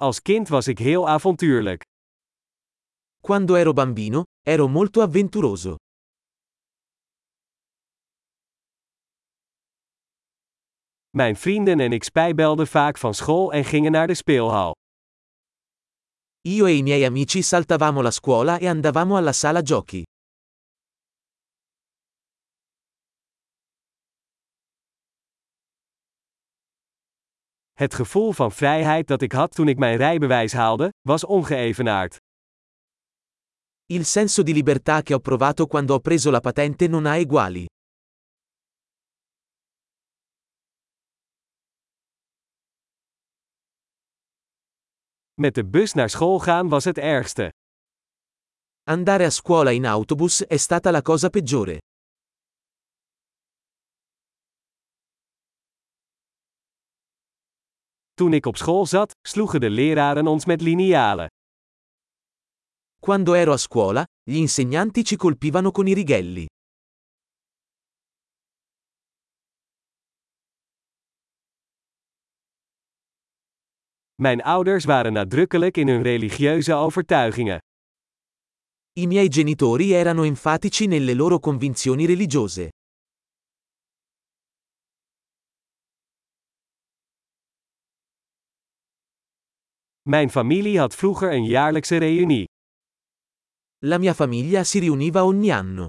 Als kind was ik heel avontuurlijk. Quando ero bambino, ero molto avventuroso. Mijn vrienden en ik spijbelden vaak van school en gingen naar de speelhal. Io e i miei amici saltavamo la scuola e andavamo alla sala giochi. Het gevoel van vrijheid dat ik had toen ik mijn rijbewijs haalde, was ongeëvenaard. Il senso di libertà che ho provato quando ho preso la patente non ha eguali. Met de bus naar school gaan was het ergste. Andare a scuola in autobus è stata la cosa peggiore. Toen ik op school zat, sloegen de leraren ons met linealen. Quando ero a scuola, gli insegnanti ci colpivano con i righelli. Mijn ouders waren nadrukkelijk in hun religieuze overtuigingen. I miei genitori erano enfatici nelle loro convinzioni religiose. Mijn familie had vroeger een jaarlijkse reunie. La mia famiglia si riuniva ogni anno.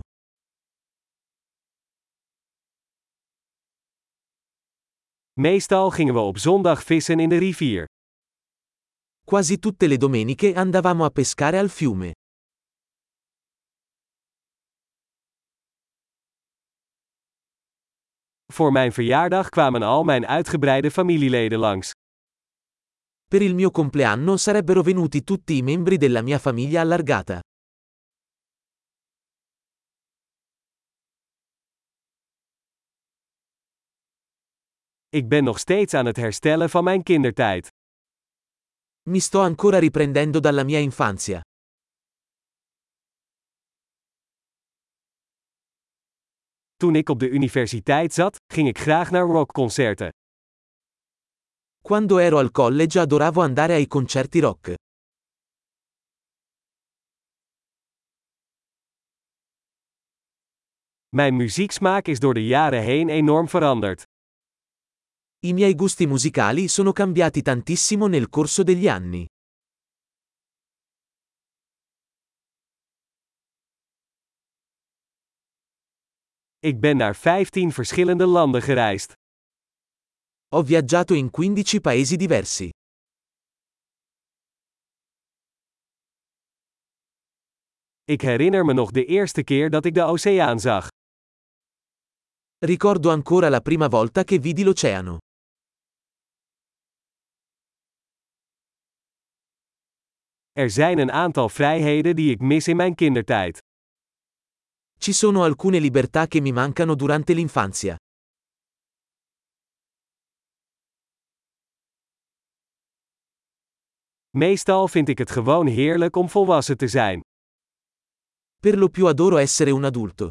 Meestal gingen we op zondag vissen in de rivier. Quasi tutte le domeniche andavamo a pescare al fiume. Voor mijn verjaardag kwamen al mijn uitgebreide familieleden langs. Per il mio compleanno sarebbero venuti tutti i membri della mia famiglia allargata. Ik ben nog steeds aan het herstellen van mijn kindertijd. Mi sto ancora riprendendo dalla mia infanzia. Toen ik op de universiteit zat, ging ik graag naar rockconcerten. Quando ero al college adoravo andare ai concerti rock. Mijn muzieksmaak is door de jaren heen enorm veranderd. I miei gusti musicali sono cambiati tantissimo nel corso degli anni. Ik ben naar 15 verschillende landen gereisd. Ho viaggiato in 15 paesi diversi. Ik herinner me nog de eerste keer dat ik de oceaan zag. Ricordo ancora la prima volta che vidi l'oceano. Er zijn een aantal vrijheden die ik mis in mijn kindertijd. Ci sono alcune libertà che mi mancano durante l'infanzia. Meestal vind ik het gewoon heerlijk om volwassen te zijn. Per lo più adoro essere un adulto.